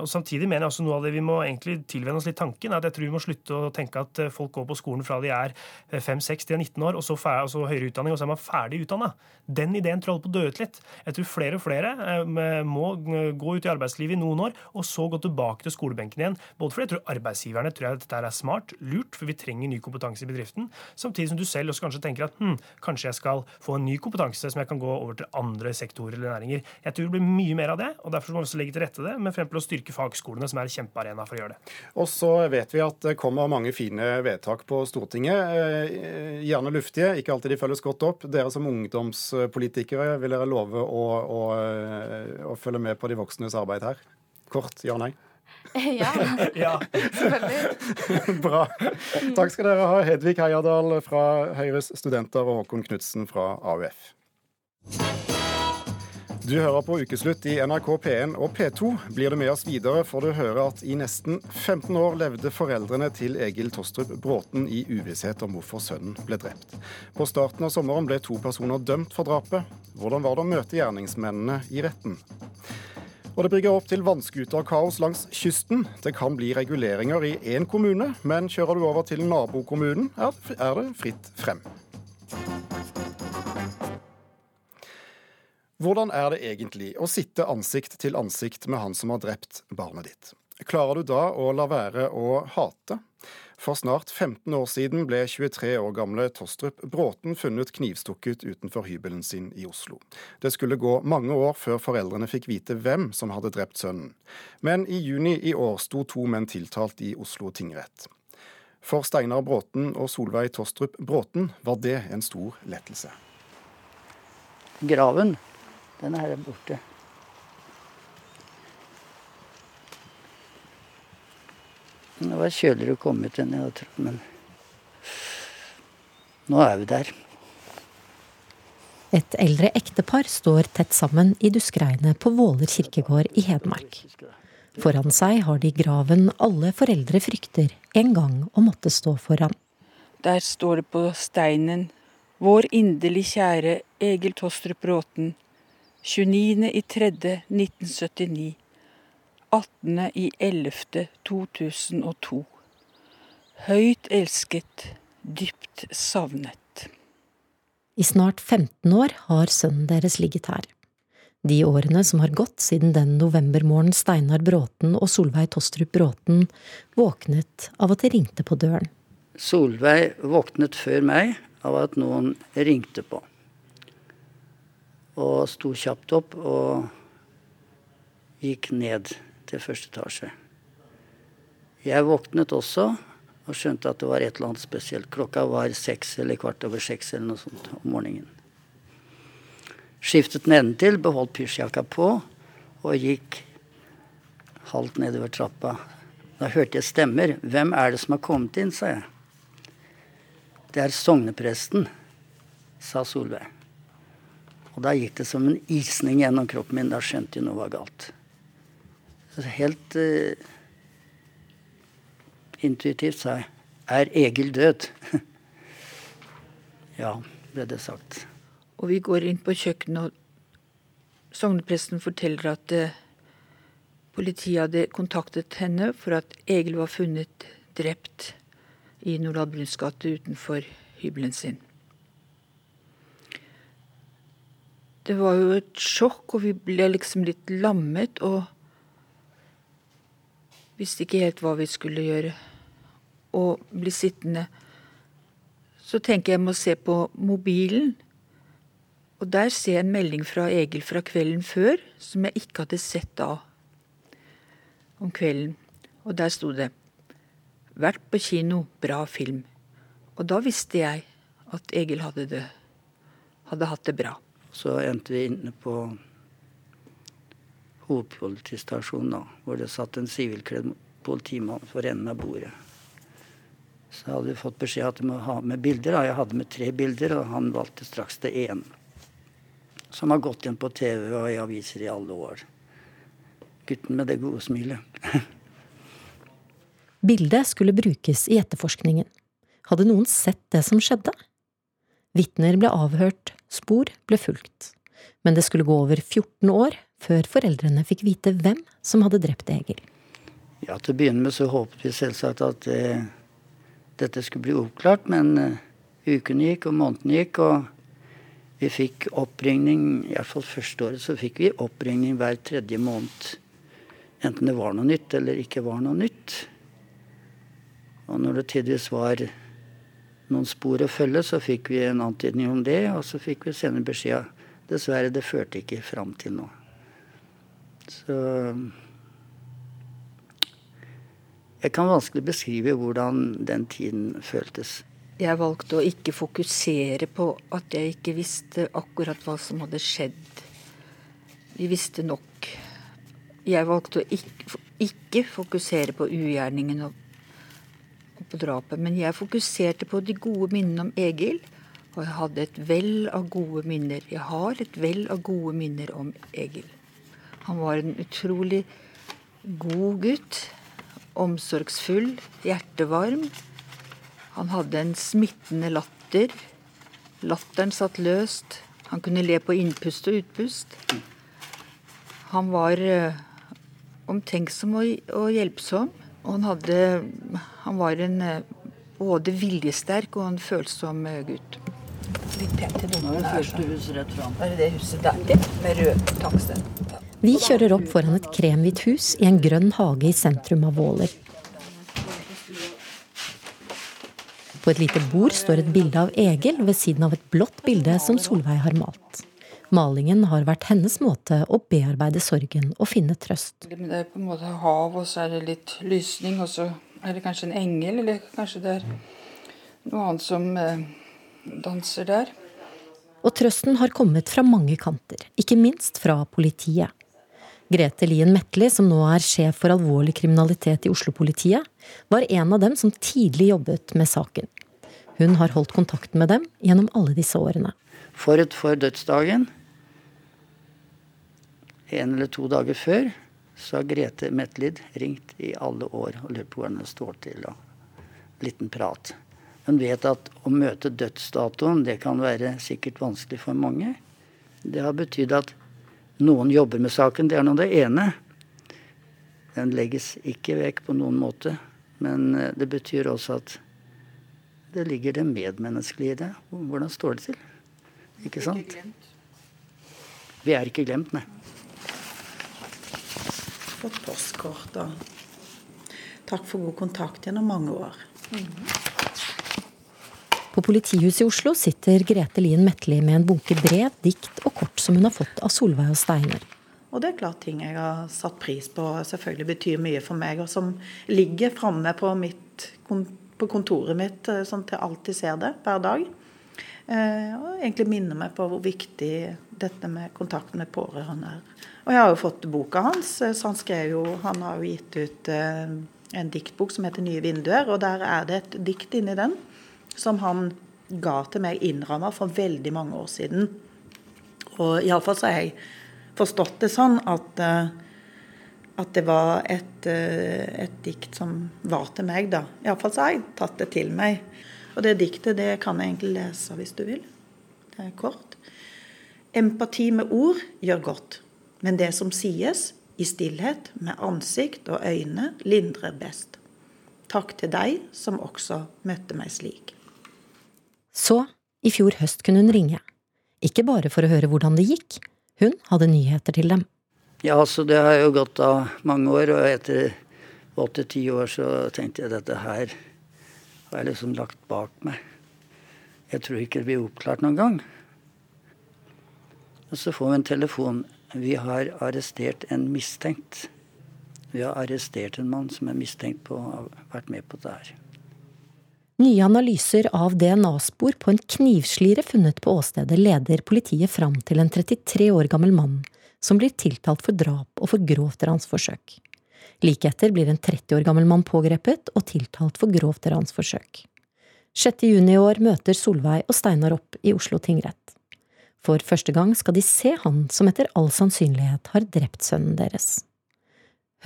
og samtidig mener jeg også noe av det vi må egentlig tilvenne oss litt tanken, at jeg tror vi må slutte å tenke at folk går på skolen fra de er 5-6 til 19 år, og så, og så høyere utdanning. og så er man ferdig utdanna. Den ideen tror jeg holder på å dø ut litt. Jeg tror flere og flere eh, må gå ut i arbeidslivet i noen år, og så gå tilbake til skolebenken igjen. Både fordi jeg tror arbeidsgiverne tror at dette er smart, lurt, for vi trenger ny kompetanse i bedriften. Samtidig som du selv også kanskje tenker at hm, kanskje jeg skal få en ny kompetanse som jeg kan gå over til andre sektorer eller næringer. Jeg tror det blir mye mer av det, og derfor må vi også legge til rette det, med frem til å styrke fagskolene, som er en kjempearena for å gjøre det. Og så vet vi at det kommer mange fine vedtak på Stortinget, eh, gjerne luftige, ikke alltid de følges godt opp dere som ungdomspolitikere, vil dere love å, å, å følge med på de voksnes arbeid her? Kort ja nei? [laughs] Ja, ja. [laughs] selvfølgelig. [laughs] Bra. Takk skal dere ha, Hedvig Heierdal fra Høyres studenter og Håkon Knutsen fra AUF. Du hører på Ukeslutt i NRK P1 og P2. Blir du med oss videre, får du høre at i nesten 15 år levde foreldrene til Egil Tostrup Bråten i uvisshet om hvorfor sønnen ble drept. På starten av sommeren ble to personer dømt for drapet. Hvordan var det å møte gjerningsmennene i retten? Og det brygger opp til vannskuterkaos langs kysten. Det kan bli reguleringer i én kommune, men kjører du over til nabokommunen, er det fritt frem. Hvordan er det egentlig å sitte ansikt til ansikt med han som har drept barnet ditt? Klarer du da å la være å hate? For snart 15 år siden ble 23 år gamle Tostrup Bråten funnet knivstukket utenfor hybelen sin i Oslo. Det skulle gå mange år før foreldrene fikk vite hvem som hadde drept sønnen. Men i juni i år sto to menn tiltalt i Oslo tingrett. For Steinar Bråten og Solveig Tostrup Bråten var det en stor lettelse. Graven den er borte. Det var kjøligere å komme ut enn jeg hadde trodd, men nå er vi der. Et eldre ektepar står tett sammen i duskregnet på Våler kirkegård i Hedmark. Foran seg har de graven alle foreldre frykter en gang å måtte stå foran. Der står det på steinen Vår inderlig kjære Egil Tostrup Bråten, 29.3.1979. 18.11.2002. Høyt elsket, dypt savnet. I snart 15 år har sønnen deres ligget her. De årene som har gått siden den novembermorgenen Steinar Bråten og Solveig Tostrup Bråten våknet av at det ringte på døren. Solveig våknet før meg av at noen ringte på og sto kjapt opp og gikk ned til første etasje. Jeg våknet også og skjønte at det var et eller annet spesielt. Klokka var seks eller kvart over seks eller noe sånt om morgenen. Skiftet nedentil, beholdt pysjjakka på og gikk halvt nedover trappa. Da hørte jeg stemmer. 'Hvem er det som har kommet inn?' sa jeg. 'Det er sognepresten', sa Solveig. Og da gikk det som en isning gjennom kroppen min. Da skjønte jeg noe var galt. Helt uh, intuitivt sa jeg Er Egil død? [laughs] ja, ble det sagt. Og vi går inn på kjøkkenet, og sognepresten forteller at uh, politiet hadde kontaktet henne for at Egil var funnet drept i Nordahl Bruns gate utenfor hybelen sin. Det var jo et sjokk, og vi ble liksom litt lammet og visste ikke helt hva vi skulle gjøre. Og bli sittende. Så tenker jeg jeg må se på mobilen. Og der ser jeg en melding fra Egil fra kvelden før, som jeg ikke hadde sett da. Om kvelden. Og der sto det 'Vært på kino. Bra film'. Og da visste jeg at Egil hadde, det, hadde hatt det bra. Så endte vi inne på hovedpolitistasjonen, da, hvor det satt en sivilkledd politimann for enden av bordet. Så hadde vi fått beskjed at vi må ha med bilder. Da. Jeg hadde med tre bilder, og han valgte straks det ene. Som har gått igjen på TV og i aviser i alle år. Gutten med det gode smilet. Bildet skulle brukes i etterforskningen. Hadde noen sett det som skjedde? Vitner ble avhørt, spor ble fulgt. Men det skulle gå over 14 år før foreldrene fikk vite hvem som hadde drept Egil. Ja, Til å begynne med så håpet vi selvsagt at eh, dette skulle bli oppklart, men eh, ukene gikk og månedene gikk, og vi fikk oppringning I hvert fall første året så fikk vi oppringning hver tredje måned. Enten det var noe nytt eller ikke var noe nytt. Og når det tidvis var noen spor å følge, så fikk vi en antydning om det. Og så fikk vi senere beskjed dessverre, det førte ikke fram til noe. Så Jeg kan vanskelig beskrive hvordan den tiden føltes. Jeg valgte å ikke fokusere på at jeg ikke visste akkurat hva som hadde skjedd. Vi visste nok. Jeg valgte å ikke, ikke fokusere på ugjerningen og på drapet. Men jeg fokuserte på de gode minnene om Egil. Og jeg hadde et vell av gode minner. Jeg har et vell av gode minner om Egil. Han var en utrolig god gutt. Omsorgsfull, hjertevarm. Han hadde en smittende latter. Latteren satt løst. Han kunne le på innpust og utpust. Han var uh, omtenksom og hjelpsom. Og han hadde Han var en eh, både viljesterk og en følsom eh, gutt. Litt pent til dommeren her. Første hus rett fram. Er det huset der? Det, med rød taksten. Vi kjører opp foran et kremhvitt hus i en grønn hage i sentrum av Våler. På et lite bord står et bilde av Egil ved siden av et blått bilde som Solveig har malt. Malingen har vært hennes måte å bearbeide sorgen og finne trøst. Det er på en måte hav, og så er det litt lysning, og så er det kanskje en engel, eller kanskje det er noe annet som eh, danser der. Og trøsten har kommet fra mange kanter, ikke minst fra politiet. Grete Lien Metli, som nå er sjef for alvorlig kriminalitet i Oslo-politiet, var en av dem som tidlig jobbet med saken. Hun har holdt kontakten med dem gjennom alle disse årene. Forut for dødsdagen en eller to dager før så har Grete Metlid ringt i alle år og lurt på hvordan det står til. og Liten prat. Hun vet at å møte dødsdatoen det kan være sikkert vanskelig for mange. Det har betydd at noen jobber med saken. Det er nå det ene. Den legges ikke vekk på noen måte. Men eh, det betyr også at det ligger det medmenneskelige i det. Hvordan står det til? Ikke sant? Vi er ikke glemt, nei fått postkort. Og takk for god kontakt gjennom mange år. På politihuset i Oslo sitter Grete Lien Metli med en bunke brev, dikt og kort som hun har fått av Solveig og Steiner. Og det er klart ting jeg har satt pris på, selvfølgelig betyr mye for meg, og som ligger framme på, på, kontoret mitt, eh, sånn at jeg alltid ser det hver dag. Eh, og egentlig minner meg på hvor viktig dette med kontakt med pårørende er. Og jeg har jo fått boka hans. Eh, så han skrev jo Han har jo gitt ut eh, en diktbok som heter 'Nye vinduer', og der er det et dikt inni den som han ga til meg innramma for veldig mange år siden. Og iallfall så har jeg forstått det sånn at, eh, at det var et, et dikt som var til meg, da. Iallfall så har jeg tatt det til meg. Og det diktet det kan jeg egentlig lese hvis du vil. Det er kort. Empati med ord gjør godt. Men det som sies, i stillhet, med ansikt og øyne, lindrer best. Takk til deg som også møtte meg slik. Så, i fjor høst kunne hun ringe. Ikke bare for å høre hvordan det gikk, hun hadde nyheter til dem. Ja, så det har jo gått av mange år, og etter åtte-ti år så tenkte jeg dette her har jeg liksom lagt bak meg. Jeg tror ikke det blir oppklart noen gang. Og så får vi en telefon. Vi har arrestert en mistenkt. Vi har arrestert en mann som er mistenkt på å ha vært med på det her. Nye analyser av DNA-spor på en knivslire funnet på åstedet leder politiet fram til en 33 år gammel mann som blir tiltalt for drap og for grovt ransforsøk. Like etter blir en 30 år gammel mann pågrepet og tiltalt for grovt ransforsøk. 6. juni i år møter Solveig og Steinar opp i Oslo tingrett. For første gang skal de se han som etter all sannsynlighet har drept sønnen deres.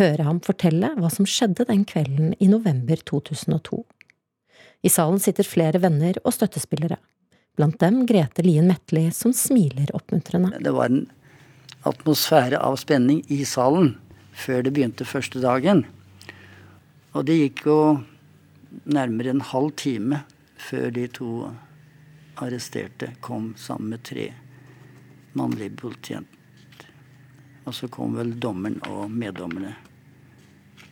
Høre ham fortelle hva som skjedde den kvelden i november 2002. I salen sitter flere venner og støttespillere. Blant dem Grete Lien Metli, som smiler oppmuntrende. Det var en atmosfære av spenning i salen før det begynte første dagen. Og det gikk jo nærmere en halv time før de to arresterte kom sammen med tre mannlige politijenter. Og så kom vel dommeren og meddommerne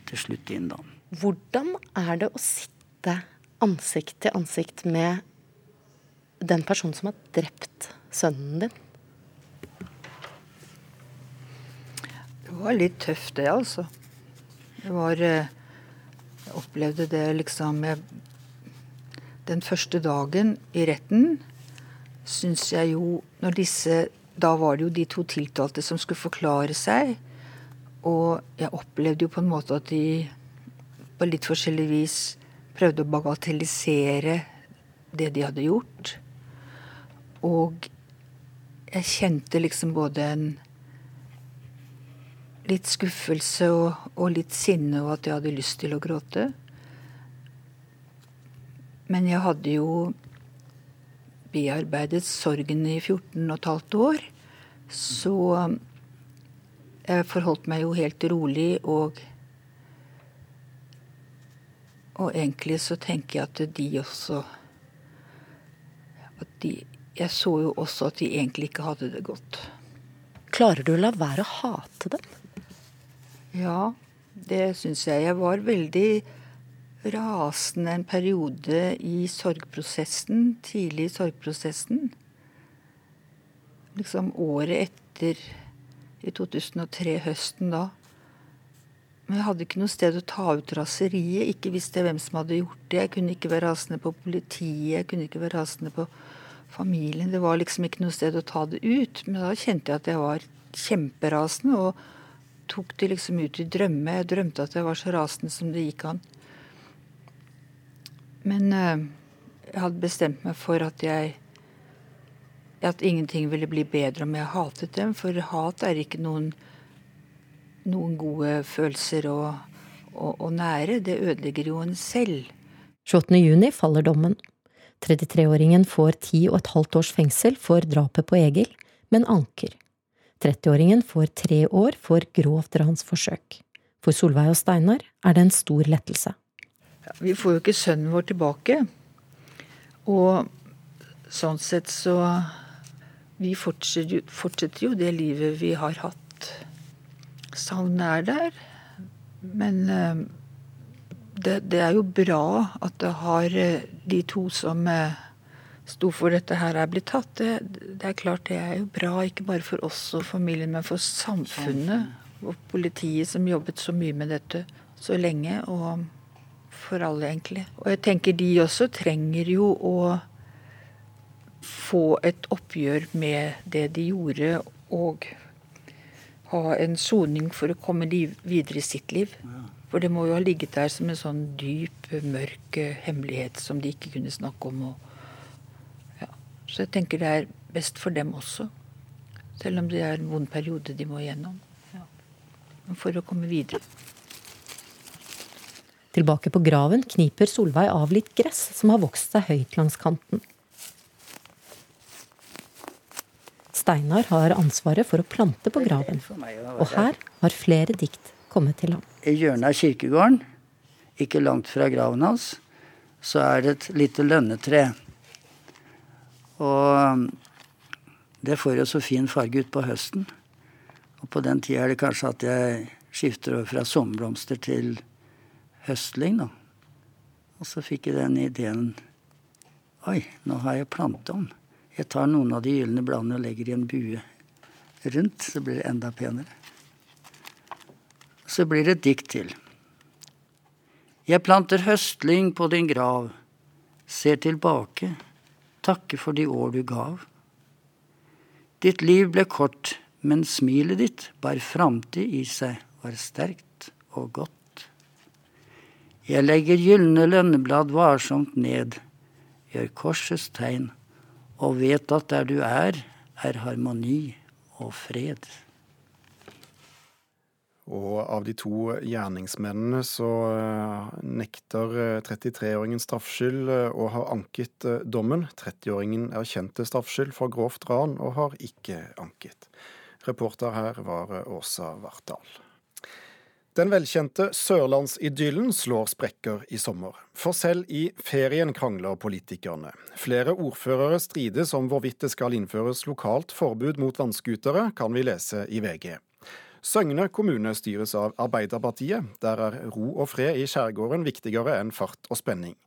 til slutt inn, da. Hvordan er det å sitte ansikt til ansikt med den personen som har drept sønnen din? Det var litt tøft, det, altså. Det var eh, Jeg opplevde det liksom jeg, Den første dagen i retten syns jeg jo Når disse Da var det jo de to tiltalte som skulle forklare seg. Og jeg opplevde jo på en måte at de på litt forskjellig vis prøvde å bagatellisere det de hadde gjort. Og jeg kjente liksom både en litt skuffelse og, og, litt sinne og at jeg hadde lyst til å gråte. Men jeg hadde jo bearbeidet sorgen i 14 15 år. Så jeg forholdt meg jo helt rolig og Og egentlig så tenker jeg at de også at de, Jeg så jo også at de egentlig ikke hadde det godt. Klarer du å la være å hate dem? Ja, det syns jeg. Jeg var veldig rasende en periode i sorgprosessen, tidlig i sorgprosessen. Liksom året etter, i 2003, høsten da. Men jeg hadde ikke noe sted å ta ut raseriet. Ikke visste jeg hvem som hadde gjort det. Jeg kunne ikke være rasende på politiet, jeg kunne ikke være rasende på familien. Det var liksom ikke noe sted å ta det ut. Men da kjente jeg at jeg var kjemperasende. og tok det liksom ut i drømme. Jeg drømte at jeg var så rasende som det gikk an. Men uh, jeg hadde bestemt meg for at jeg at ingenting ville bli bedre om jeg hatet dem, for hat er ikke noen, noen gode følelser å, å, å nære. Det ødelegger jo en selv. 28.6 faller dommen. 33-åringen får ti og et halvt års fengsel for drapet på Egil, men anker. 30-åringen får tre år for grovt ransforsøk. For Solveig og Steinar er det en stor lettelse. Vi får jo ikke sønnen vår tilbake. Og sånn sett så Vi fortsetter jo, fortsetter jo det livet vi har hatt. Savnet er der. Men eh, det, det, er jo bra at det har eh, de to som eh, sto for dette her er blitt tatt. Det, det, er klart det er jo bra, ikke bare for oss og familien, men for samfunnet. Og politiet som jobbet så mye med dette så lenge. Og for alle, egentlig. Og jeg tenker de også trenger jo å få et oppgjør med det de gjorde, og ha en soning for å komme videre i sitt liv. For det må jo ha ligget der som en sånn dyp, mørk hemmelighet som de ikke kunne snakke om. og så jeg tenker det er best for dem også. Selv om det er en vond periode de må igjennom. Ja. For å komme videre. Tilbake på graven kniper Solveig av litt gress som har vokst seg høyt langs kanten. Steinar har ansvaret for å plante på graven, og her har flere dikt kommet til ham. I hjørnet av kirkegården, ikke langt fra graven hans, så er det et lite lønnetre. Og Det får jo så fin farge utpå høsten. Og på den tida er det kanskje at jeg skifter over fra sommerblomster til høstlyng, da. Og så fikk jeg den ideen Oi, nå har jeg planteovn. Jeg tar noen av de gylne bladene og legger i en bue rundt, så blir det enda penere. Så blir det et dikt til. Jeg planter høstling på din grav, ser tilbake, takke for de år du gav. Ditt liv ble kort, men smilet ditt bar framtid i seg, var sterkt og godt. Jeg legger gylne lønneblad varsomt ned, gjør korsets tegn, og vet at der du er, er harmoni og fred. Og av de to gjerningsmennene så eh, nekter 33-åringen eh, straffskyld eh, og har anket dommen. 30-åringen erkjente straffskyld for grovt ran og har ikke anket. Reporter her var Åsa Vartdal. Den velkjente sørlandsidyllen slår sprekker i sommer. For selv i ferien krangler politikerne. Flere ordførere strides om hvorvidt det skal innføres lokalt forbud mot vannscootere, kan vi lese i VG. Søgne kommune styres av Arbeiderpartiet. Der er ro og fred i skjærgården viktigere enn fart og spenning.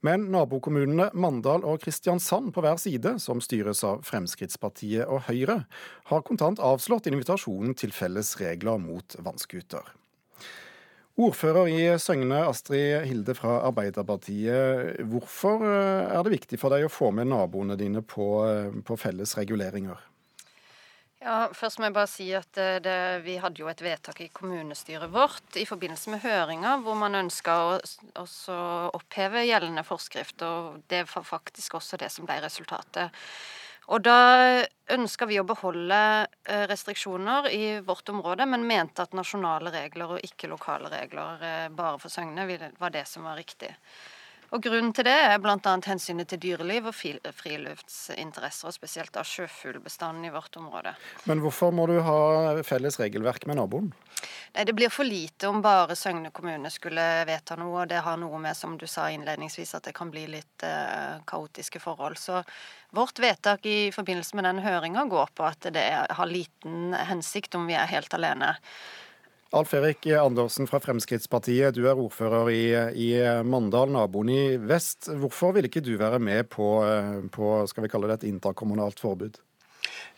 Men nabokommunene Mandal og Kristiansand på hver side, som styres av Fremskrittspartiet og Høyre, har kontant avslått invitasjonen til felles regler mot vannscooter. Ordfører i Søgne, Astrid Hilde fra Arbeiderpartiet. Hvorfor eh, er det viktig for deg å få med naboene dine på, eh, på felles reguleringer? Ja, Først må jeg bare si at det, det, vi hadde jo et vedtak i kommunestyret vårt i forbindelse med høringa hvor man ønska å, å oppheve gjeldende forskrift. og Det var faktisk også det som ble resultatet. Og da ønska vi å beholde eh, restriksjoner i vårt område, men mente at nasjonale regler og ikke lokale regler eh, bare for Søgne var det som var riktig. Og Grunnen til det er bl.a. hensynet til dyreliv og friluftsinteresser, og spesielt av sjøfuglbestanden i vårt område. Men hvorfor må du ha felles regelverk med naboen? Nei, Det blir for lite om bare Søgne kommune skulle vedta noe. og Det har noe med, som du sa innledningsvis, at det kan bli litt eh, kaotiske forhold. Så vårt vedtak i forbindelse med den høringa går på at det har liten hensikt om vi er helt alene. Alf Erik Andersen fra Fremskrittspartiet, du er ordfører i, i, Mandal, naboen i vest. Hvorfor vil ikke du være med på, på skal vi kalle det et interkommunalt forbud?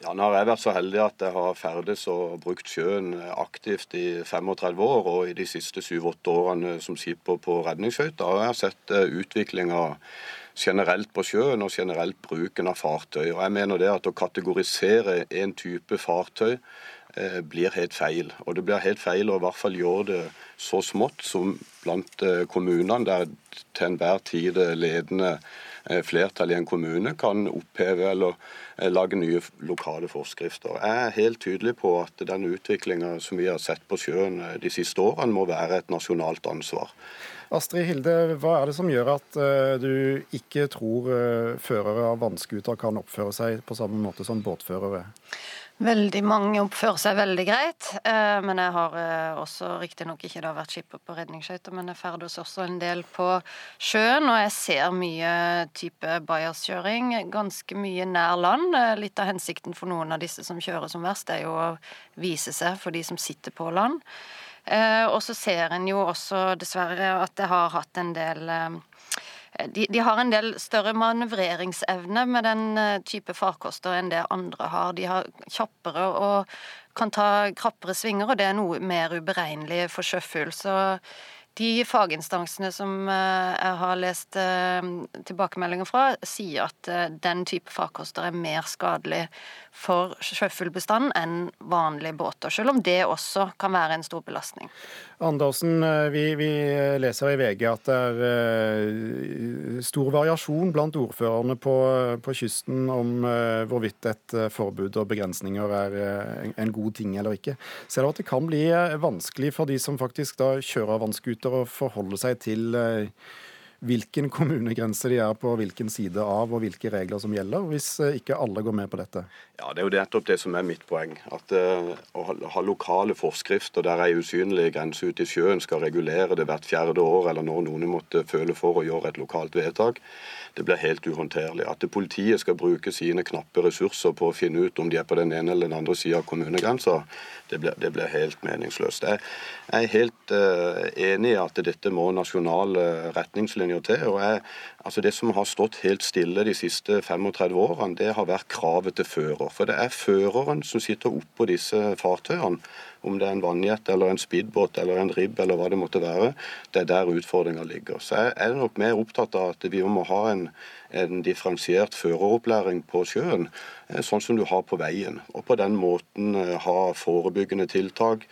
Ja, nå har jeg vært så heldig at jeg har ferdes og brukt sjøen aktivt i 35 år, og i de siste 7-8 årene som skipper på redningsskøyter har jeg sett eh, utviklinga generelt på sjøen og generelt bruken av fartøy. Og jeg mener det at Å kategorisere en type fartøy Eh, blir helt feil. Og det blir helt feil å i hvert fall gjøre det så smått som blant eh, kommunene, der til enhver tid ledende eh, flertall i en kommune kan oppheve eller lage nye lokale forskrifter. Jeg er helt tydelig på at den utviklinga som vi har sett på sjøen de siste årene, må være et nasjonalt ansvar. Astrid Hilde, hva er det som gjør at du ikke tror førere av vannskuter kan oppføre seg på samme måte som båtførere? Veldig mange oppfører seg veldig greit. Eh, men jeg har eh, også riktignok ikke da vært skipper på redningsskøyter, men jeg ferdes også en del på sjøen. Og jeg ser mye type bajaskjøring, ganske mye nær land. Eh, litt av hensikten for noen av disse som kjører som verst, er jo å vise seg for de som sitter på land. Og så ser en jo også dessverre at det har hatt en del de, de, har en del større manøvreringsevne med den eh, type farkoster enn det andre har. De har kjappere og kan ta krappere svinger, og det er noe mer uberegnelig for sjøfugl. Så de faginstansene som eh, jeg har lest eh, tilbakemeldinger fra, sier at eh, den type farkoster er mer skadelig for sjøfuglbestanden enn vanlige båter, selv om det også kan være en stor belastning. Andersen, vi, vi leser i VG at det er stor variasjon blant ordførerne på, på kysten om hvorvidt et forbud og begrensninger er en god ting eller ikke. Ser du at det kan bli vanskelig for de som faktisk da kjører vannskuter? Å forholde seg til eh, hvilken kommunegrense de er på hvilken side av, og hvilke regler som gjelder, hvis eh, ikke alle går med på dette? Ja, Det er jo nettopp det som er mitt poeng. At uh, Å ha lokale forskrifter der ei usynlig grense ute i sjøen skal regulere det hvert fjerde år, eller når noen måtte føle for å gjøre et lokalt vedtak, det blir helt uhåndterlig. At politiet skal bruke sine knappe ressurser på å finne ut om de er på den ene eller den andre sida av kommunegrensa, det blir, helt meningsløst. Jeg, er helt uh, enig i at dette må nasjonale retningslinjer til. og jeg, altså Det som har stått helt stille de siste 35 årene, det har vært kravet til fører. For det er føreren som sitter oppå disse fartøyene om det er en vannjet eller en speedbåt eller en ribb eller hva det måtte være. Det er der utfordringa ligger. Så jeg er nok mer opptatt av at vi må ha en, en differensiert føreropplæring på sjøen, eh, sånn som du har på veien. Og på den måten eh, ha forebyggende tiltak,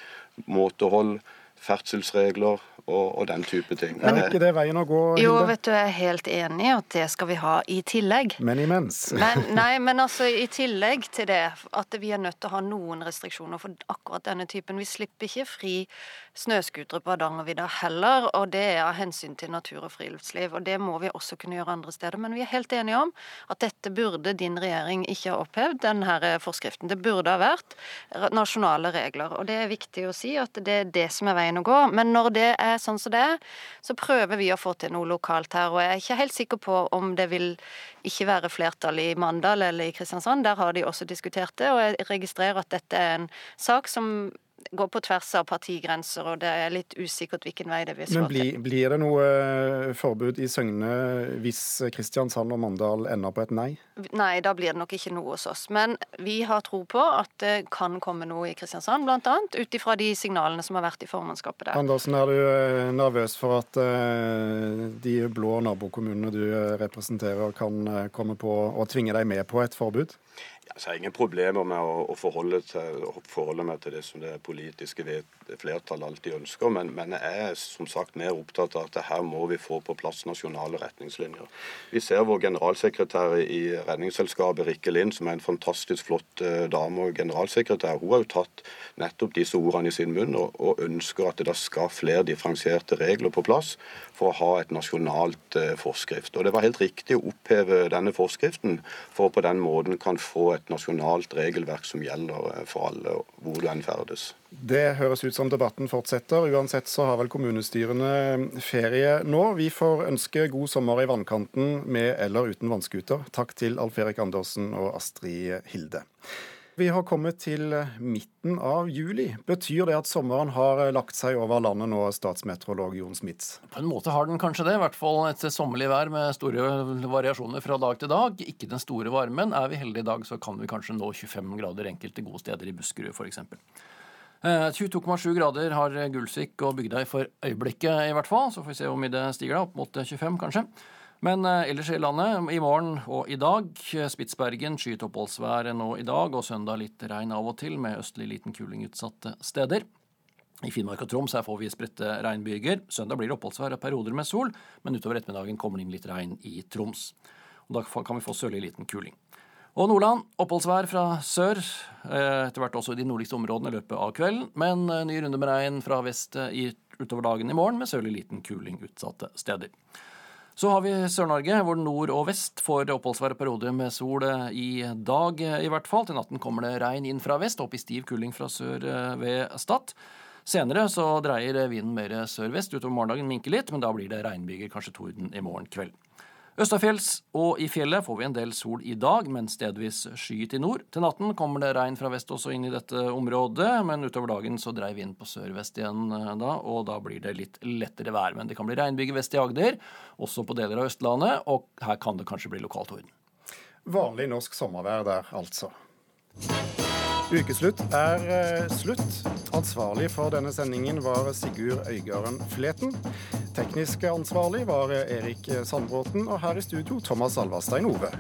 måtehold, ferdselsregler, og, og, den type ting. Men er ikke det veien å gå? Hilde? Jo, vet du, jeg er helt enig i at det skal vi ha i tillegg. Men imens? Men, [laughs] nei, men altså i tillegg til det at vi er nødt til å ha noen restriksjoner for akkurat denne typen. Vi slipper ikke fri snøscootere på Hardangervidda heller, og det er av hensyn til natur og friluftsliv. Og det må vi også kunne gjøre andre steder. Men vi er helt enige om at dette burde din regjering ikke ha opphevd, denne forskriften. Det burde ha vært nasjonale regler. Og det er viktig å si at det er det som er veien å gå. Men når det er sånn som det så prøver vi å få til noe lokalt her. Og jeg er ikke helt sikker på om det vil ikke være flertall i Mandal eller i Kristiansand. Der har de også diskutert det, og jeg registrerer at dette er en sak som går på tvers av partigrenser, og det er litt usikkert hvilken vei det vil slå Men bli, til. Blir det noe eh, forbud i Søgne hvis Kristiansand og Mandal ender på et nei? Nei, da blir det nok ikke noe hos oss. Men vi har tro på at det kan komme noe i Kristiansand, bl.a. ut ifra de signalene som har vært i formannskapet der. Andersen, er du eh, nervøs for at uh, de blå nabokommunene du representerer, kan komme på å tvinge deg med på et forbud? Altså, jeg har ingen problemer med å, forholde, til, å, forholde, meg til det som det politiske flertallet alltid ønsker, men, men, jeg er som sagt mer opptatt av at her må vi få på plass nasjonale retningslinjer. Vi ser vår generalsekretær i Redningsselskapet, Rikke Lind, som er en fantastisk flott uh, dame og generalsekretær. Hun har jo tatt nettopp disse ordene i sin munn og, og ønsker at det da skal flere differensierte regler på plass for å ha et nasjonalt uh, forskrift. Og Det var helt riktig å oppheve denne forskriften for å på den måten kan få et nasjonalt regelverk som gjelder eh, for alle hvor du enn ferdes. Det høres ut som debatten fortsetter. Uansett så har vel kommunestyrene ferie nå. Vi får ønske god sommer i vannkanten med eller uten vannskuter. Takk til Alf Erik Andersen og Astrid Hilde. Vi har kommet til midten av juli. Betyr det at sommeren har lagt seg over landet nå, statsmeteorolog Jon Smits? På en måte har den kanskje det. I hvert fall et sommerlig vær med store variasjoner fra dag til dag. Ikke den store varmen. Er vi heldige i dag, så kan vi kanskje nå 25 grader enkelte gode steder i Buskerud f.eks. 22,7 eh, grader har Gulsvik og Bygdøy for øyeblikket, i hvert fall. Så får vi se hvor mye det stiger da, opp mot 25 kanskje. Men eh, ellers i landet, i morgen og i dag, Spitsbergen skyet oppholdsvær nå i dag, og søndag litt regn av og til, med østlig liten kuling utsatte steder. I Finnmark og Troms her får vi spredte regnbyger. Søndag blir det oppholdsvær og perioder med sol, men utover ettermiddagen kommer det inn litt regn i Troms. Og da kan vi få sørlig liten kuling. Og Nordland oppholdsvær fra sør, eh, etter hvert også i de nordligste områdene i løpet av kvelden. Men eh, ny runde med regn fra vest utover dagen i morgen, med sørlig liten kuling utsatte steder. Så har vi Sør-Norge, hvor nord og vest får oppholdsvær periode med sol eh, i dag, eh, i hvert fall. Til natten kommer det regn inn fra vest, opp i stiv kuling fra sør eh, ved Stad. Senere så dreier vinden mer sør-vest. Utover morgendagen minker litt, men da blir det regnbyger, kanskje torden i morgen kveld. Østafjells og i fjellet får vi en del sol i dag, men stedvis skyet i nord. Til natten kommer det regn fra vest også inn i dette området, men utover dagen så dreier vinden på sør-vest igjen eh, da, og da blir det litt lettere vær. Men det kan bli regnbyger vest i Agder, også på deler av Østlandet, og her kan det kanskje bli lokal torden. Vanlig norsk sommervær der, altså. Ukeslutt er eh, slutt. Ansvarlig for denne sendingen var Sigurd Øygarden Fleten. Teknisk ansvarlig var Erik Sandbråten, og her i studio Thomas Alvarstein Ove.